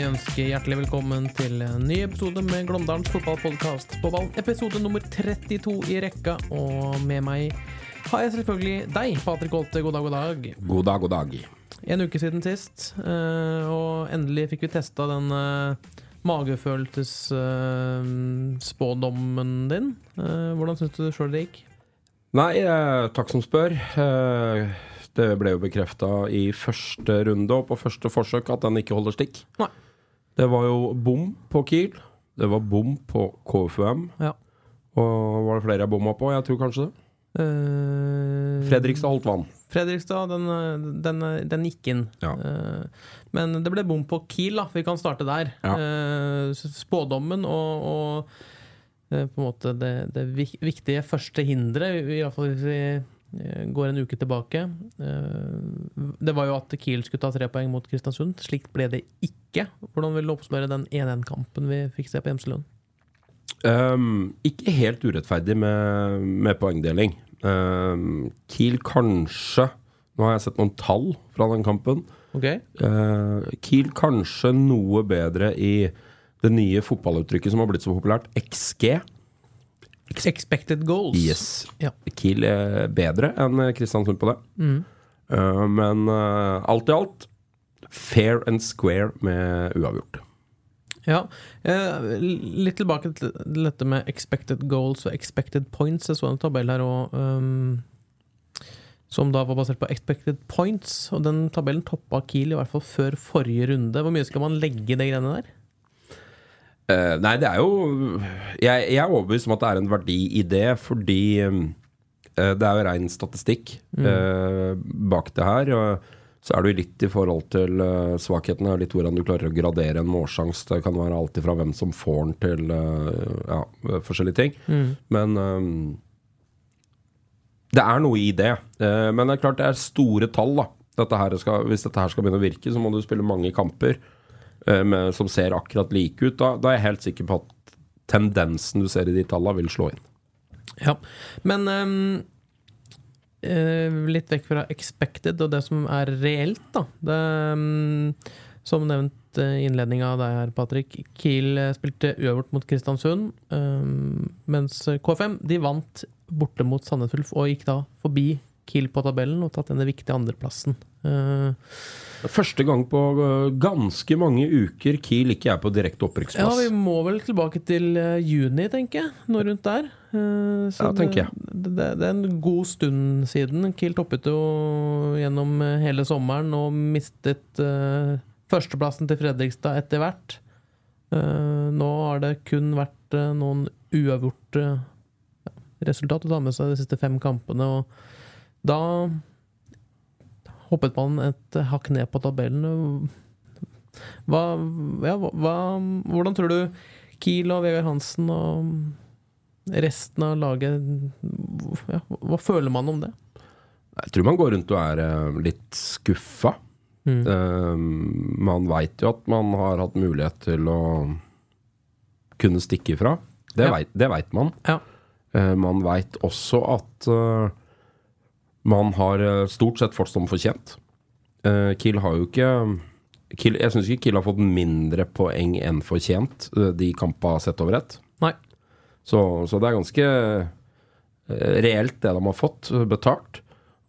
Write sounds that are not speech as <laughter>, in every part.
Det kan vi ønske hjertelig velkommen til en ny episode med Glåmdalens fotballpodkast på ballen. Episode nummer 32 i rekka, og med meg har jeg selvfølgelig deg, Patrik Holte. God dag, god dag. God dag, god dag. En uke siden sist, eh, og endelig fikk vi testa den uh, magefølelsesspådommen din. Eh, hvordan syns du sjøl det gikk? Nei, eh, takk som spør. Eh, det ble jo bekrefta i første runde og på første forsøk at den ikke holder stikk. Nei. Det var jo bom på Kiel. Det var bom på KFUM. Ja. Og var det flere jeg bomma på? Jeg tror kanskje det. Uh, Fredrikstad holdt vann. Fredrikstad, den, den, den gikk inn. Ja. Uh, Men det ble bom på Kiel, da. Vi kan starte der. Ja. Uh, Spådommen og, og på en måte det, det vik- viktige første hinderet, iallfall hvis vi går en uke tilbake. Eh, Det var jo at Kiel skulle ta tre poeng mot Kristiansund. Slikt ble det ikke. Hvordan vil du oppsummere den 1-1-kampen vi fikk se på Gjemselund? Um, ikke helt urettferdig med, med poengdeling. Um, Kiel kanskje Nå har jeg sett noen tall fra den kampen. Okay. Uh, Kiel kanskje noe bedre i det nye fotballuttrykket som har blitt så populært, XG. Expected goals. Yes. Ja. Kiel er bedre enn Kristiansund på det. Mm. Uh, men uh, alt i alt fair and square med uavgjort. Ja. Eh, litt tilbake til dette med expected goals og expected points. Jeg så en tabell her og, um, som da var basert på expected points. Og den tabellen toppa Kiel i hvert fall før forrige runde. Hvor mye skal man legge i de greiene der? Eh, nei, det er jo jeg, jeg er overbevist om at det er en verdi i det, fordi eh, det er jo rein statistikk eh, bak det her. Og så er det jo litt i forhold til uh, svakhetene, litt hvordan du klarer å gradere en målsjanse. Det kan være alt fra hvem som får den, til uh, ja, forskjellige ting. Men um, det er noe i det. Men det er klart det er store tall, da. Dette her skal, hvis dette her skal begynne å virke, så må du spille mange kamper med, som ser akkurat like ut. Da, da er jeg helt sikker på at tendensen du ser i de tallene, vil slå inn. Ja. Men um, uh, litt vekk fra expected og det som er reelt, da. Det, um, som nevnt eh, i innledninga av deg her, Patrick. Kiel eh, spilte uavgjort mot Kristiansund, ehm, mens KFM de vant borte mot Sandnes Ulf og gikk da forbi Kiel på tabellen og tatt denne viktige andreplassen. Eh, Første gang på øh, ganske mange uker Kiel ikke er på direkte opprykksplass. ja, vi må vel tilbake til eh, juni, tenker jeg. Noe rundt der. Eh, så Ja, tenker jeg. Det, det, det er en god stund siden. Kiel toppet jo gjennom eh, hele sommeren og mistet uh, førsteplassen til Fredrikstad etter hvert. Uh, nå har det kun vært uh, noen uavgjorte resultat å ta med seg de siste fem kampene, og da hoppet man et hakk ned på tabellen. Hva, ja, hva, hvordan tror du Kiel og Vegard Hansen og resten av laget ja, Hva føler man om det? Jeg tror man går rundt og er øh, litt skuffa. Mm. Uh, man veit jo at man har hatt mulighet til å kunne stikke ifra. Det Ja. veit man. Ja. Uh, man veit også at eh, man har eh, stort sett fått som fortjent. Uh, Kiel har jo ikke Kiel, Jeg syns ikke Kiel har fått mindre poeng enn fortjent eh, de kampene sett over ett. Så, så det er ganske reelt, det de har fått betalt.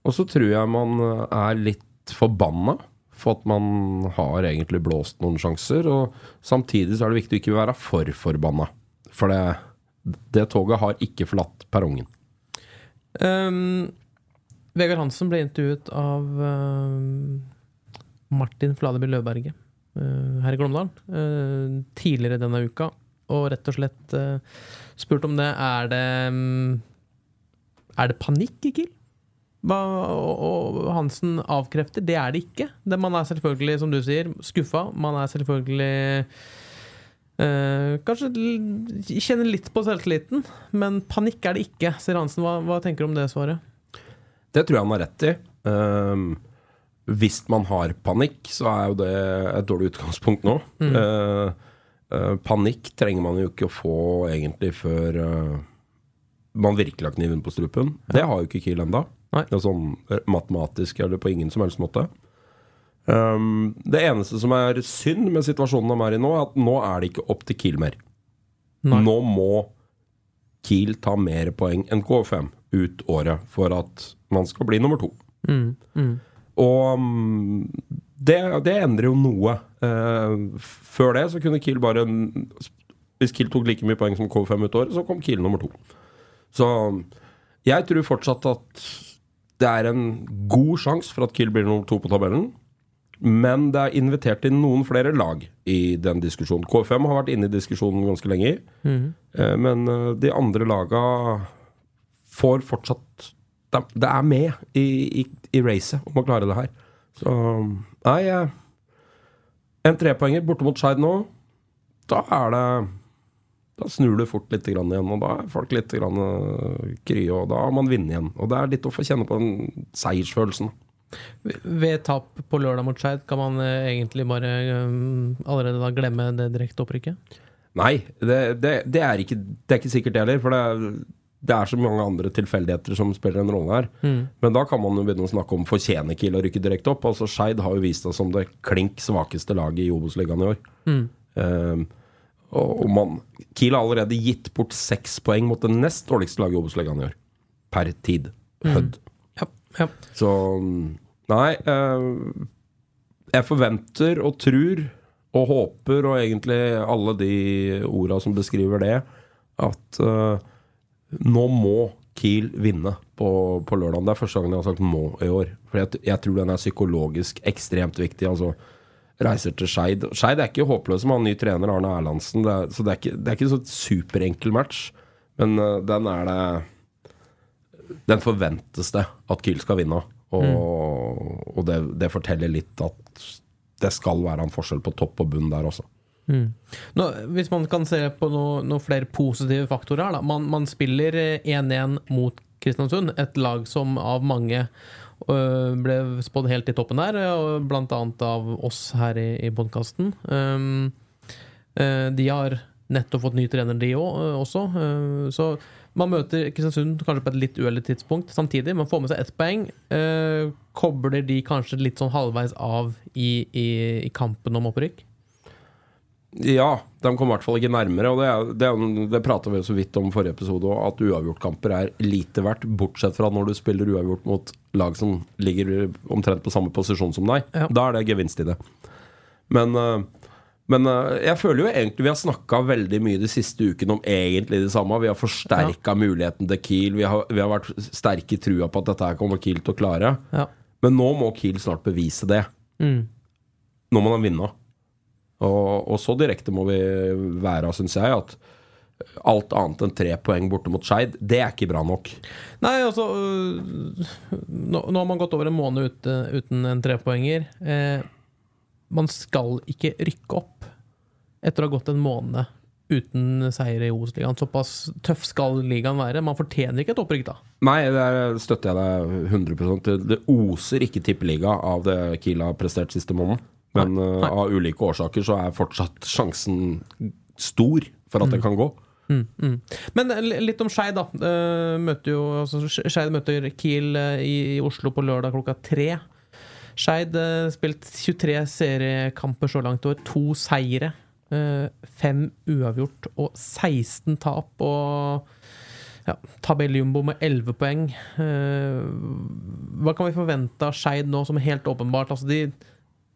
Og så tror jeg man er litt forbanna for at man har egentlig blåst noen sjanser. Og samtidig så er det viktig å ikke være for forbanna. For det, det toget har ikke forlatt perrongen. Um, Vegard Hansen ble intervjuet av uh, Martin Fladeby Løvberget uh, her i Glåmdalen uh, tidligere denne uka. og rett og slett eh, spurt om det. Er det um, Er det panikk i Kiel? Hva, og, og Hansen avkrefter. Det er det ikke. Det, man er selvfølgelig, som du sier, skuffa. Man er selvfølgelig Uh, Kanskje kjenner litt på selvtilliten, men panikk er det ikke, sier Hansen. Hva, hva tenker du om det svaret? Det tror jeg han har rett i. Um, hvis man har panikk, så er jo det et dårlig utgangspunkt nå. Eh, uh, panikk trenger man jo ikke å få egentlig før uh, man virkelig har kniven på strupen. Det har jo ikke Kiel ennå. Sånn matematisk eller på ingen som helst måte. Um, det eneste som er synd med situasjonen de er i nå, er at nå er det ikke opp til Kiel mer. Nei. Nå må Kiel ta mer poeng enn KFM ut året for at man skal bli nummer to. Mm, mm. Og mm, det, det endrer jo noe. Eh, før det så kunne Kiel bare Hvis Kiel tok like mye poeng som KFM ut året, så kom Kiel nummer to. Så jeg tror fortsatt at det er en god sjanse for at Kiel blir nummer to på tabellen. Men det er invitert inn noen flere lag i den diskusjonen. KFM har vært inne i diskusjonen ganske lenge. Eh, Men eh, de andre laga får fortsatt Det det er med i, i, i racet om å klare det her. Så nei En trepoenger borte mot Skeid nå, da er det Da snur du fort litt grann igjen, og da er folk litt grann kry, krye, og da har man vunnet igjen. Og det er litt å få kjenne på den seiersfølelsen. Ved tap på lørdag mot Skeid, kan man eh, egentlig bare eh, allerede da glemme det direkte opprykket? Nei, det, det, det, er ikke, det er ikke sikkert det heller. For det er, det er så mange andre tilfeldigheter som spiller en rolle her. Men da kan man jo begynne å snakke om fortjener Kiel å rykke direkte opp. Altså Skeid har jo vist seg som det klink svakeste laget i Obos-ligaen i år. Eh, og og man, Kiel har allerede gitt bort seks poeng mot det nest dårligste laget i Obos-ligaen i år. Per tid. Hødd. Ja. ja. Så Nei. Uh, jeg forventer og tror og håper, og egentlig alle de orda som beskriver det, at eh, nå må Kiel vinne på, på lørdag. Det er første gangen jeg har sagt 'må' i år. For jeg, jeg tror den er psykologisk ekstremt viktig. Altså Reiser til Skeid. Skeid er ikke håpløse med han ny trener Arne Erlandsen, det er, så det er ikke, det er ikke så superenkel match. Men uh, den er det Den forventes det at Kiel skal vinne. Og, og det, det forteller litt at det skal være en forskjell på topp og bunn der også. Nå, hvis man kan se på noen noe flere positive faktorer her, da. Man, man spiller eh, 1-1 mot Kristiansund, et lag som av mange ble spådd helt i toppen der, og blant annet av oss her i, i podkasten. Um, de har nettopp fått ny trener, de òg, også. øh, så man møter Kristiansund kanskje på et litt uheldig tidspunkt samtidig. Man får med seg ett poeng. kobler de kanskje litt sånn halvveis av i, i, i kampen om opprykk? Ja, de kom i hvert fall ikke nærmere. Og det, det, det prata vi jo så vidt om forrige episode òg, at uavgjortkamper er lite verdt, bortsett fra når du spiller uavgjort mot lag som ligger omtrent på samme posisjon som deg. Ja. Da er det gevinst i det. Men, øh, men øh, jeg føler jo egentlig vi har snakka veldig mye de siste ukene om egentlig det samme. Vi har forsterka muligheten til Kiel. Vi har, vi har vært sterke i trua på at dette her kommer Kiel til å klare. Ja. Men nå må Kiel snart bevise det. Mm. Nå må de vinne. Og, og så direkte må vi være, syns jeg, at alt annet enn tre poeng borte mot Skeid, det er ikke bra nok. Nei, altså øh, nå, nå har man gått over en måned ute, uten en trepoenger. Eh, man skal ikke rykke opp etter å ha gått en måned uten seier i Obos-ligaen. Såpass tøff skal ligaen være. Man fortjener ikke et opprykk da. Nei, der støtter jeg deg 100 Det, det oser ikke tippeliga av det Kiel har prestert siste måneden. Men Nei, uh, av ulike årsaker så er fortsatt sjansen stor for at det kan gå. Mm, mm. Men litt om Skeid, da. Eh, møter jo altså, Skeid møter Kiel eh, i, i Oslo på lørdag klokka tre. Skeid uh, spilt 23 seriekamper så langt i år. To seire. eh, fem uavgjort og 16 tap. Og ja, tabelljumbo med 11 poeng. Eh, hva kan vi forvente av Skeid nå, som helt åpenbart Altså, de,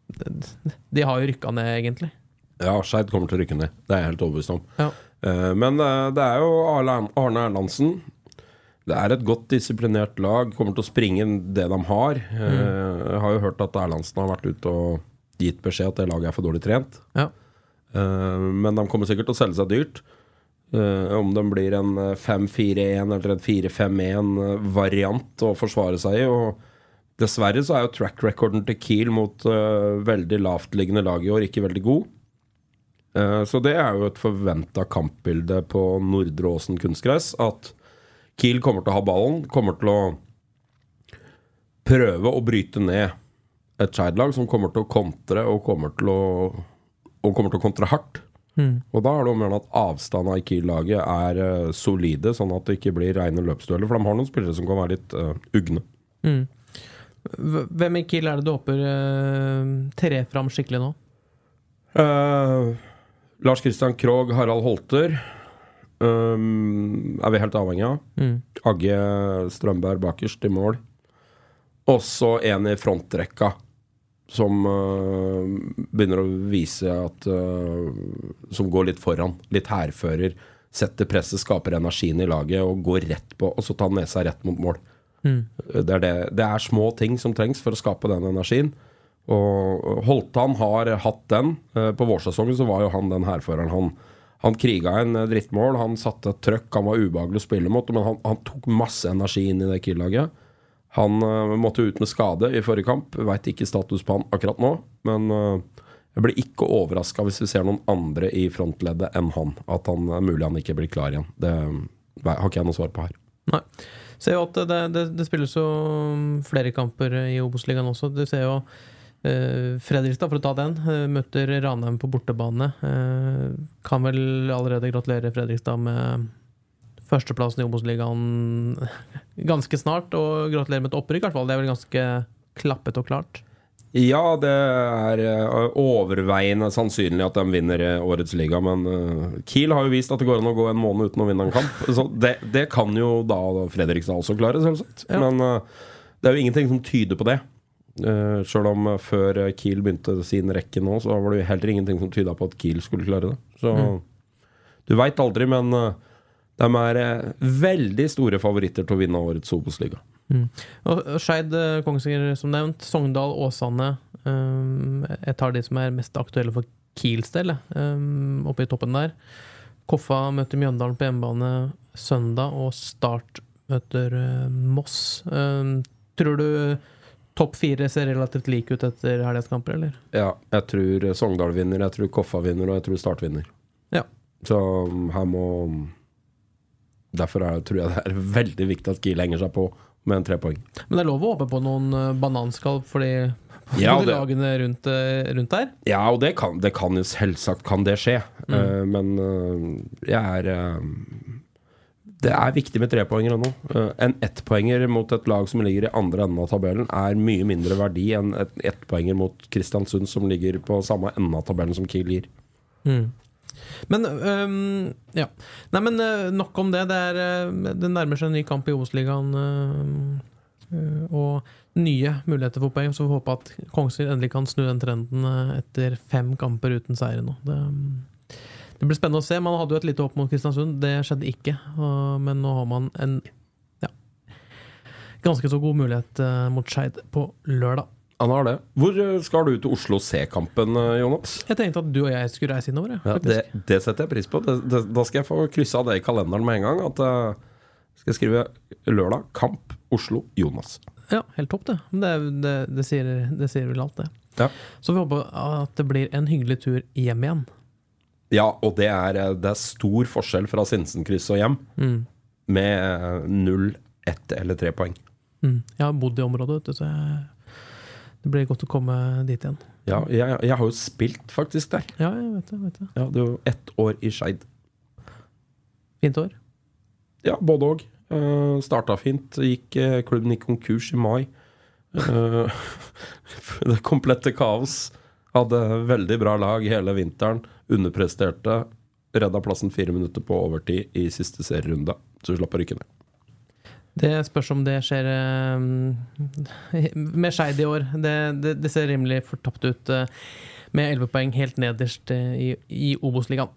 de har jo rykka ned, egentlig. Ja, Skeid kommer til å rykke ned. Det er jeg helt overbevist om. Ja. Eh, Men eh, det er jo Arne Arne Erlandsen. Det er et godt disiplinert lag. Kommer til å springe det de har. Mm. Jeg har jo hørt at Erlandsen har vært ute og gitt beskjed at det laget er for dårlig trent. Ja. Eh, men de kommer sikkert til å selge seg dyrt. Eh, om de blir en eh, 5-4-1 eller en 4-5-1-variant å forsvare seg i. Og dessverre så er jo track recorden til Kiel mot uh, veldig lavtliggende lag i år ikke veldig god. Uh, så det er jo et forventa kampbilde på Nordre Åsen kunstgress. At Kiel kommer til å ha ballen, kommer til å prøve å bryte ned et Skeid-lag som kommer til å kontre og kommer til å, og kommer til å kontre hardt. Og da er det om å gjøre at avstandene i Kiel-laget er uh, solide, sånn at det ikke blir rene løpsdueller. For de har noen spillere som kan være litt uh, ugne. H- Hvem i Kiel er det du håper uh, trer fram skikkelig nå? Uh, Lars Christian Krogh, Harald Holter um, er vi helt avhengig av. Mm. Agge Strømberg bakerst i mål. Og så en i frontrekka som uh, begynner å vise at uh, Som går litt foran. Litt hærfører. Setter presset, skaper energien i laget og går rett på, og så tar nesa rett mot mål. Det, er det, det er små ting som trengs for å skape den energien. Og Holtan har hatt den. Eh, På vårsesongen så var jo han den hærføreren. Han, han kriga en eh, drittmål, han satte et trøkk, han var ubehagelig å spille mot, men han, han tok masse energi inn i det Kiel-laget. Han uh, måtte ut med skade i forrige kamp. Veit ikke status på han akkurat nå, men uh, jeg blir ikke overraska hvis vi ser noen andre i frontleddet enn han. At han mulig han ikke blir klar igjen. Det har ikke jeg noe svar på her. Nei. Ser jo at det, det, det spilles jo flere kamper i Obos-ligaen også. Du ser jo Uh, Fredrikstad, for å ta den, uh, møter Ranheim på bortebane. Uh, kan vel allerede gratulere Fredrikstad med førsteplassen i Obos-ligaen <laughs> ganske snart. Og gratulerer med et opprykk, i hvert fall. Det er vel ganske klappet og klart. Ja, det er eh, overveiende sannsynlig at de vinner eh, årets liga, men eh, Kiel har jo vist at det går an å gå en måned uten å vinne en kamp. <laughs> Så det, det kan jo da Fredrikstad også klare, selvsagt. Ja. Men det er jo ingenting som tyder på det. Uh, Sjøl om før Kiel begynte sin rekke nå, så var det jo heller ingenting som tyda på at Kiel skulle klare det. Så du veit aldri, men de er veldig store favoritter til å vinne årets Obos-liga. Og og Skeid, eh, Kongsvinger som nevnt. Sogndal, Åsane. Um, jeg tar de som er mest aktuelle for Kiels del, um, oppe i toppen der. Koffa møter Mjøndalen på hjemmebane søndag, og Start møter uh, Moss. Um, tror du topp fire ser relativt like ut etter helgas kamper, eller? Ja, jeg tror Sogndal vinner, jeg tror Koffa vinner, og jeg tror Start vinner. Ja. Så um, her må Derfor er, tror jeg det er <laughs> veldig viktig at Kiel henger seg på med tre poeng. Men det er lov å håpe på noen eh, bananskall for de Ja, de lagene rundt, eh, rundt der. Ja, og det kan, det kan selvsagt kan det skje. Eh, men uh, jeg er uh, Det er viktig med trepoengere nå. Uh, en ettpoenger mot et lag som ligger i andre enden av tabellen, er mye mindre verdi enn et ettpoenger mot Kristiansund, som ligger på samme enden av tabellen som Kiel gir. Men um, ja. Nei, men øh, nok om det. Det, er, øh, det nærmer seg en ny kamp i Obos-ligaen. Uh, og nye muligheter for poeng. Så vi håper at Kongsvinger endelig kan snu den trenden etter fem kamper uten seier nå. Det, det blir spennende å se. Man hadde jo et lite håp mot Kristiansund. Det skjedde ikke. Uh, men nå har man en ja, ganske så god mulighet uh, mot Skeid på lørdag. Han har det. Hvor eh, skal du til Oslo se kampen, eh, Jonas? Jeg tenkte at du og jeg skulle reise innover. Ja, det, det setter jeg pris på. Det, det, da skal jeg få kryssa det i kalenderen med en gang. At jeg skal jeg skrive lørdag, kamp, Oslo, Jonas. Ja, helt topp, det. Det, det, det, sier, det sier vel alt, det. Ja. Så vi håper at det blir en hyggelig tur hjem igjen. Ja, og det er, eh, det er stor forskjell fra Sinsenkrysset og hjem. Med eh, null, ett eller tre poeng. Mm. Jeg har bodd i området, vet du, så jeg, det blir godt å komme dit igjen. Ja, jeg, jeg har jo spilt faktisk der. Ja, jeg vet det. vet det. Ja, det var jo ett år i Skeid. Fint år. Ja, både òg. Uh, starta fint. Gikk, uh, klubben gikk konkurs i mai. <laughs> Uh, det komplette kaos. Hadde veldig bra lag hele vinteren. Underpresterte. Redda plassen fire minutter på overtid i siste serierunde. Så vi slapp å rykke ned. Det spørs om det skjer eh, <laughs> med Skeid i år. Det, det, det ser rimelig fortapt ut eh, med 11 poeng helt nederst eh, i, i Obos-ligaen.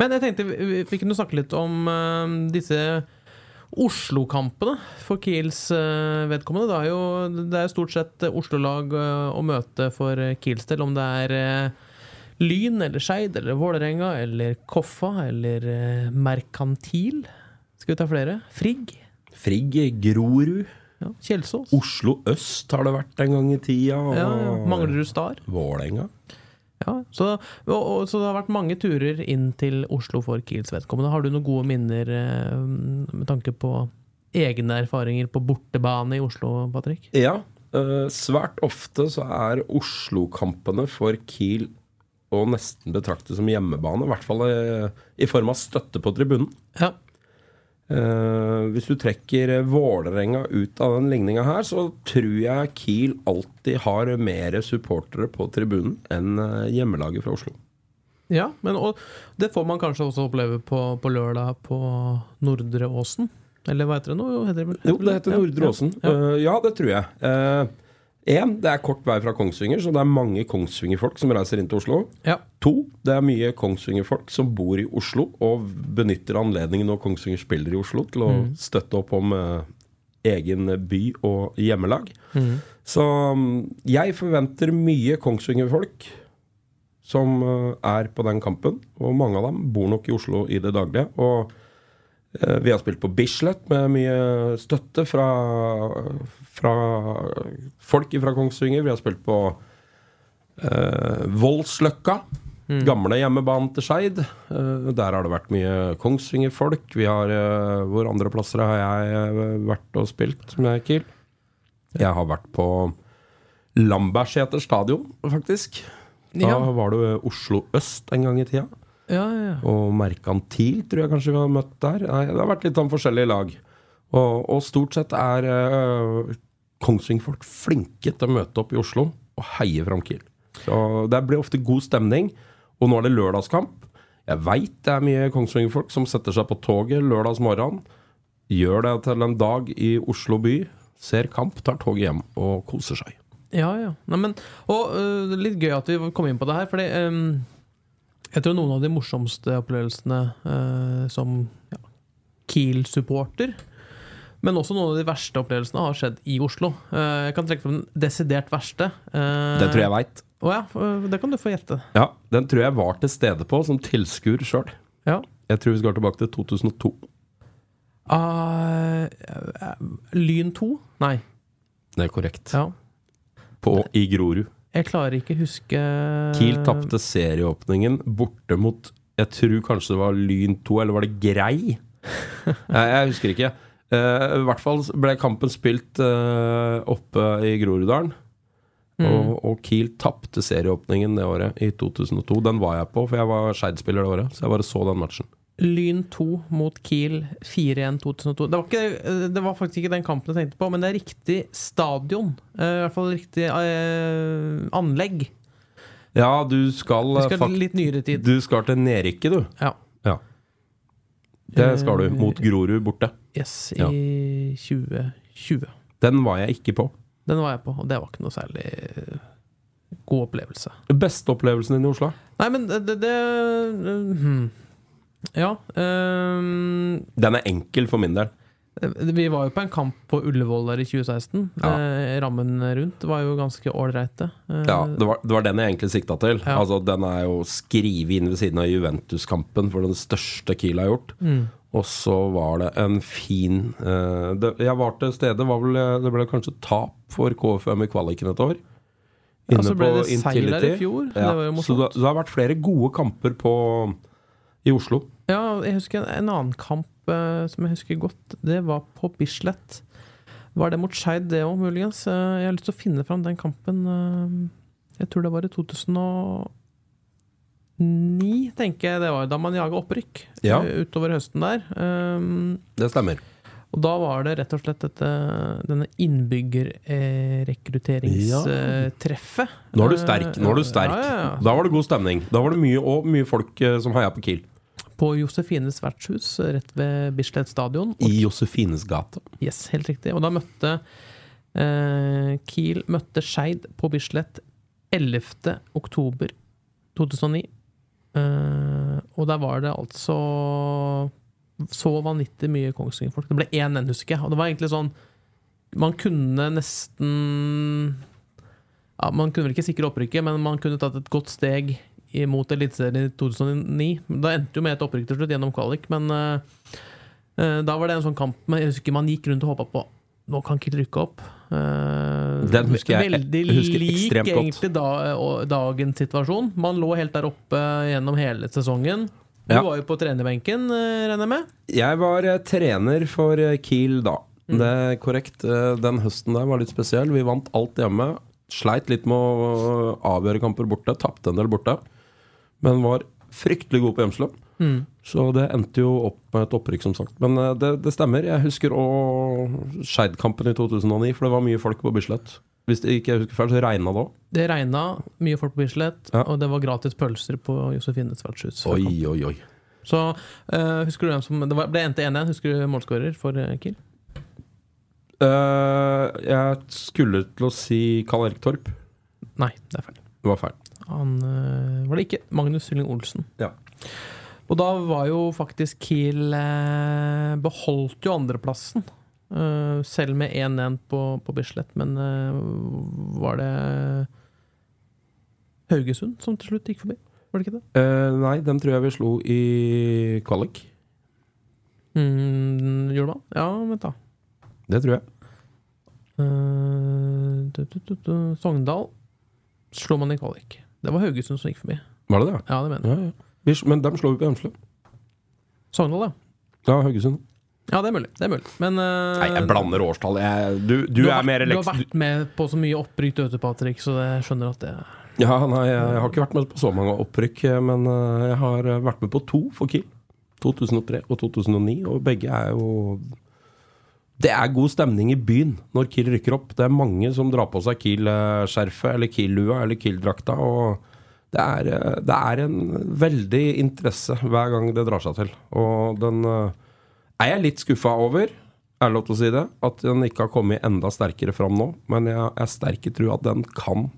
Men jeg tenkte vi, vi- kunne snakke litt om disse Oslo-kampene for Kiels vedkommende. Det er jo det er stort sett Oslo-lag å møte for Kiels del, om det er Lyn eller Skeid eller Vålerenga eller Koffa eller Merkantil. Skal vi ta flere? Frigg. Frigg, Grorud, Ja, Kjelsås. Oslo øst har det vært en gang i tida. Og Ja, ja. Manglerud Star. Vålerenga. Ja, så, og, og, så det har vært mange turer inn til Oslo for Kiels vedkommende. Har du noen gode minner eh, med tanke på egne erfaringer på bortebane i Oslo, Patrick? Ja, eh, svært ofte så er Oslo-kampene for Kiel å nesten betrakte som hjemmebane. I hvert fall i, i form av støtte på tribunen. Ja. Eh, hvis du trekker eh, Vålerenga ut av den ligninga her, så tror jeg Kiel alltid har mer supportere på tribunen enn eh, hjemmelaget fra Oslo. ja men og, det får man kanskje også oppleve på, på lørdag på Nordre Åsen? Eller hva heter det nå? Heter det, vel- Jo, det heter Nordre Åsen. Ja, ja. Uh, ja, det tror jeg. Uh, en, det er kort vei fra Kongsvinger, så det er mange Kongsvinger-folk som reiser inn til Oslo. ja. To, det er mye Kongsvinger-folk som bor i Oslo og benytter anledningen når Kongsvinger spiller i Oslo, til å støtte opp om eh, egen by og hjemmelag. Så mm, jeg forventer mye Kongsvinger-folk som eh, er på den kampen. Og mange av dem bor nok i Oslo i det daglige. Og vi har spilt på Bislett med mye støtte fra, fra folk fra Kongsvinger. Vi har spilt på eh, Voldsløkka. Gamle hjemmebanen til Skeid. Eh, der har det vært mye Kongsvinger-folk. Vi har eh, Hvor andre plasser har jeg eh, vært og spilt med Kiel? Jeg har vært på Lambertseter stadion, faktisk. Da Ja. var det Oslo øst en gang i tida. Ja, ja. Og Merkantil tror jeg kanskje vi har møtt der. Nei, det har vært litt sånn forskjellige lag. Og, og stort sett er uh, Kongsvinger-folk flinke til å møte opp i Oslo og heie fram Kiel. Så det blir ofte god stemning. Og nå er det lørdagskamp. Jeg veit det er mye Kongsvinger-folk som setter seg på toget lørdagsmorgen. Gjør det til en dag i Oslo by. Ser kamp, tar toget hjem og koser seg. Ja, ja. Nei, men, og uh, litt gøy at vi kom inn på det her, fordi øhm, jeg tror noen av de morsomste opplevelsene eh, som ja, Kiel-supporter, men også noen av de verste opplevelsene har skjedd i Oslo. Eh, jeg kan trekke frem den desidert verste. Eh, Den tror jeg veit. Å ja, øh, det kan du få gjette. Ja, den tror jeg var til stede på som tilskuer sjøl. Ja. Jeg tror vi skal tilbake til 2002. Ah, eh, Lyn 2? Nei. Det er korrekt. Ja. På, I Grorud. Jeg klarer ikke huske Kiel tapte serieåpningen borte mot Jeg tror kanskje det var Lyn 2, eller var det Grei? <laughs> jeg, husker ikke. Eh, I hvert fall ble kampen spilt eh, oppe i Groruddalen. Og, og Kiel tapte serieåpningen det året, i 2002. Den var jeg på, for jeg var Skeid-spiller det året. Så jeg bare så den matchen. Lyn 2 mot Kiel 4-1 2002. Det var, ikke, det var faktisk ikke den kampen jeg tenkte på, men det er riktig stadion. Eh, I hvert fall riktig eh, anlegg. Ja, du skal, eh, skal fakt- litt nyere tid. Du skal til nedrykket, du. Ja. Ja. Det skal du. Eh, Mot Grorud borte. Yes, i Ja. 2020. Den var jeg ikke på. Den var jeg på, og det var ikke noe særlig eh, god opplevelse. Beste opplevelsen din i Oslo? Nei, men det, det, det hmm. Ja. Um, Den er enkel for min del. vi var jo på en kamp på Ullevål der i 2016. Ja. Eh, rammen rundt var jo ganske ålreite. Eh, Ja, det var, det var den jeg egentlig sikta til. Ja. Altså, den er jo skrevet inn ved siden av Juventus-kampen for den største Kiel har gjort. Mm. Og så var det en fin eh, det, Jeg var til stede, var vel, det ble kanskje tap for KFM i kvaliken et år. Ja, så ble det seier der i fjor. Ja, Det så det, det har vært flere gode kamper på, i Oslo. Ja, jeg husker en, en annen kamp uh, som jeg husker godt. Det var på Bislett. Var det mot Skeid, det òg, muligens? Uh, jeg har lyst til å finne fram den kampen. Uh, jeg tror det var i 2009, tenker jeg det var. Da man jaga opprykk Ja. utover høsten der. Um, Det stemmer. og da var det rett og slett dette, denne innbyggerrekrutteringstreffet. Nå er du sterk. nå er du sterk Ja, ja, ja. Da var det god stemning. Da var det mye, og mye folk som heia på Kiel. På Josefines vertshus, rett ved Bislett stadion. I Josefines gate. Yes, helt riktig. Og da møtte eh, Kiel møtte Skeid på Bislett 11. oktober 2009. Eh, og der var det altså så vanvittig mye Kongsvinger-folk. Det ble 1-1, husker jeg. Og det var egentlig sånn Man kunne nesten ja, Man kunne vel ikke sikre opprykket, men man kunne tatt et godt steg mot Eliteserien i 2009. Da endte jo med et opprykk til slutt gjennom kvalik, men eh, da var det en sånn kamp med, Jeg husker man gikk rundt og håpa på nå kan Kiel rykke opp. Uh, Den husker jeg- Veldig jeg husker lik egentlig da, dagens situasjon. Man lå helt der oppe gjennom hele sesongen. Du Ja. var jo på trenerbenken, regner jeg med? Jeg var trener for Kiel da. Mm. Det er korrekt. Den høsten der var litt spesiell. Vi vant alt hjemme. Sleit litt med å avgjøre kamper borte. Tapte en del borte. Men var fryktelig god på gjemselen. Mm. Så det endte jo opp med et opprykk, som sagt. Men eh, det, det stemmer. Jeg husker Skeid-kampen i 2009, for det var mye folk på Bislett. Hvis det ikke jeg husker feil, så regna det òg. Det regna, mye folk på Bislett, Ja. og det var gratis pølser på Josefines vertshus. Oi, oi, oi. Så uh, husker du hvem som Det var, ble endte 1-1. Husker du målskårer for eh, Kiel? Uh, jeg skulle til å si Karl Erik Torp. Nei, det er feil. Det var feil. Han eh, var det ikke. Magnus Sylling Olsen. Ja. Og da var jo faktisk Kiel eh, Beholdt jo andreplassen. eh, selv med 1-1 på, på Bislett. Men var det Haugesund som til slutt gikk forbi? Var det ikke det? Eh, nei, dem tror jeg vi slo i kvalik. Mm, gjorde man? Ja, vent, da. Det tror jeg. Uh. Sogndal slo man i kvalik. Det var Haugesund som gikk forbi. Var det det? Ja, det mener jeg. Ja, ja. Vi, men dem slår vi på Hemsle. Sogndal, ja. Ja, Haugesund. Ja, det er mulig. Det er mulig. Men uh, Nei, jeg blander årstall. Jeg, du, du, du, har mer vært, du har vært med på så mye opprykk, du vet Patrick, så jeg skjønner at det Ja, nei, jeg, jeg har ikke vært med på så mange opprykk, men eh, jeg har vært med på to for Kiel. 2003 og 2009, og begge er jo Det er god stemning i byen når Kiel rykker opp. Det er mange som drar på seg Kiel-skjerfet eller Kiel-lua eller Kiel-drakta. og det er, det er en veldig interesse hver gang det drar seg til. Og den eh, er jeg litt skuffa over, er det lov til å si det, at den ikke har kommet enda sterkere fram nå. Men jeg er sterk i trua at den kan.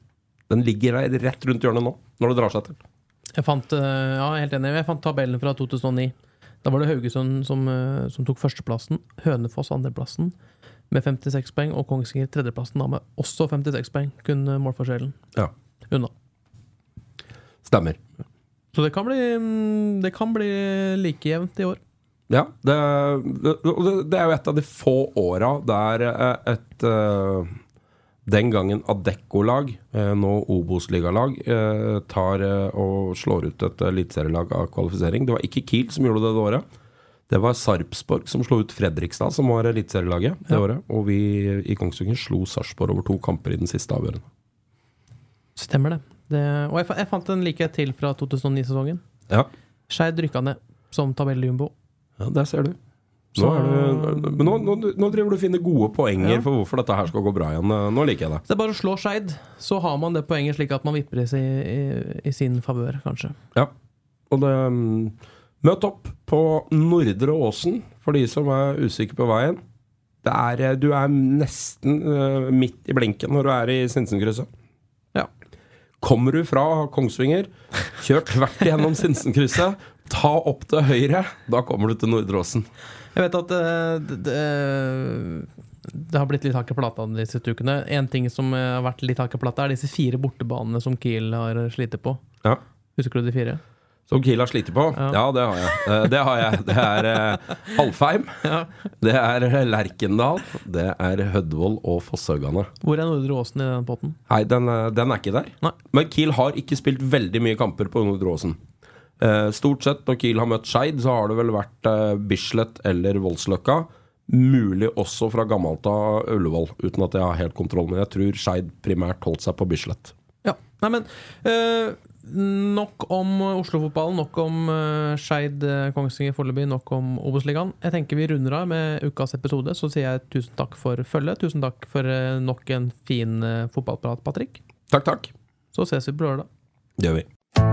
Den ligger rett rundt hjørnet nå, når det drar seg til. Jeg fant, eh, ja, helt enig. Jeg fant tabellen fra 2009. Da var det Haugesund som, eh, som tok førsteplassen, Hønefoss andreplassen med 56 poeng, og Kongsvinger tredjeplassen da med også 56 poeng. Kun eh, målforskjellen Ja. unna. Stemmer. Så det kan bli, mm, det kan bli like jevnt i år. Ja, det, det, det er jo et av de få åra der et, et eh, den gangen Adecco-lag, eh, nå Obos-ligalag, eh, tar eh, og slår ut et eliteserielag av kvalifisering. Det var ikke Kiel som gjorde det det året. Det var Sarpsborg som slo ut Fredrikstad, som var eliteserielaget det Ja. året. Og vi i Kongsvinger slo Sarpsborg over to kamper i den siste avgjørende. Stemmer det. det og jeg, jeg fant en likhet til fra 2009-sesongen. Ja. Skeid rykka ned som tabelljumbo. ja, der ser du. Nå, du, men nå, nå, nå driver du og finner gode poenger Ja. for hvorfor dette her skal gå bra igjen. Nå liker jeg det. Det er bare å slå Skeid, så har man det poenget slik at man vipper i, i, i sin favør, kanskje. Ja. Og det mm, Møt opp på Nordre Åsen, for de som er usikre på veien. Det er, eh, du er nesten uh, midt i blinken når du er i Sinsenkrysset. Ja. Kommer du fra Kongsvinger, kjør tvert igjennom Sinsenkrysset, ta opp til høyre, da kommer du til Nordre Åsen. Jeg vet at eh, det, det, det har blitt litt hakk i plata de siste ukene. En ting som eh, har vært litt hakk i plata, er disse fire bortebanene som Kiel har slitt på. Ja. Husker du de fire? Som Kiel har slitt på? Ja. Ja, det har jeg. Eh, Det har jeg. Det er eh, Alfheim, <laughs> Ja. det er Lerkendal, det er Hødvold og Fosshaugane. Hvor er Nordre Åsen i den potten? Nei, den, eh, den er ikke der. Nei. Men Kiel har ikke spilt veldig mye kamper på Nordre Åsen. Eh, stort sett når Kiel har møtt Skeid, så har det vel vært eh, Bislett eller Voldsløkka. Mulig også fra gammelt av Ullevål, uten at jeg har helt kontroll. Men jeg tror Skeid primært holdt seg på Bislett. Ja. Nei, men øh, Nok om Oslo-fotballen, nok om øh, Skeid, Kongsvinger foreløpig, nok om Obos-ligaen. Jeg tenker vi runder av med ukas episode. Så sier jeg tusen takk for følget. Tusen takk for øh, nok en fin fotballprat, Patrick. Takk, takk. Så ses vi på lørdag. Det gjør vi.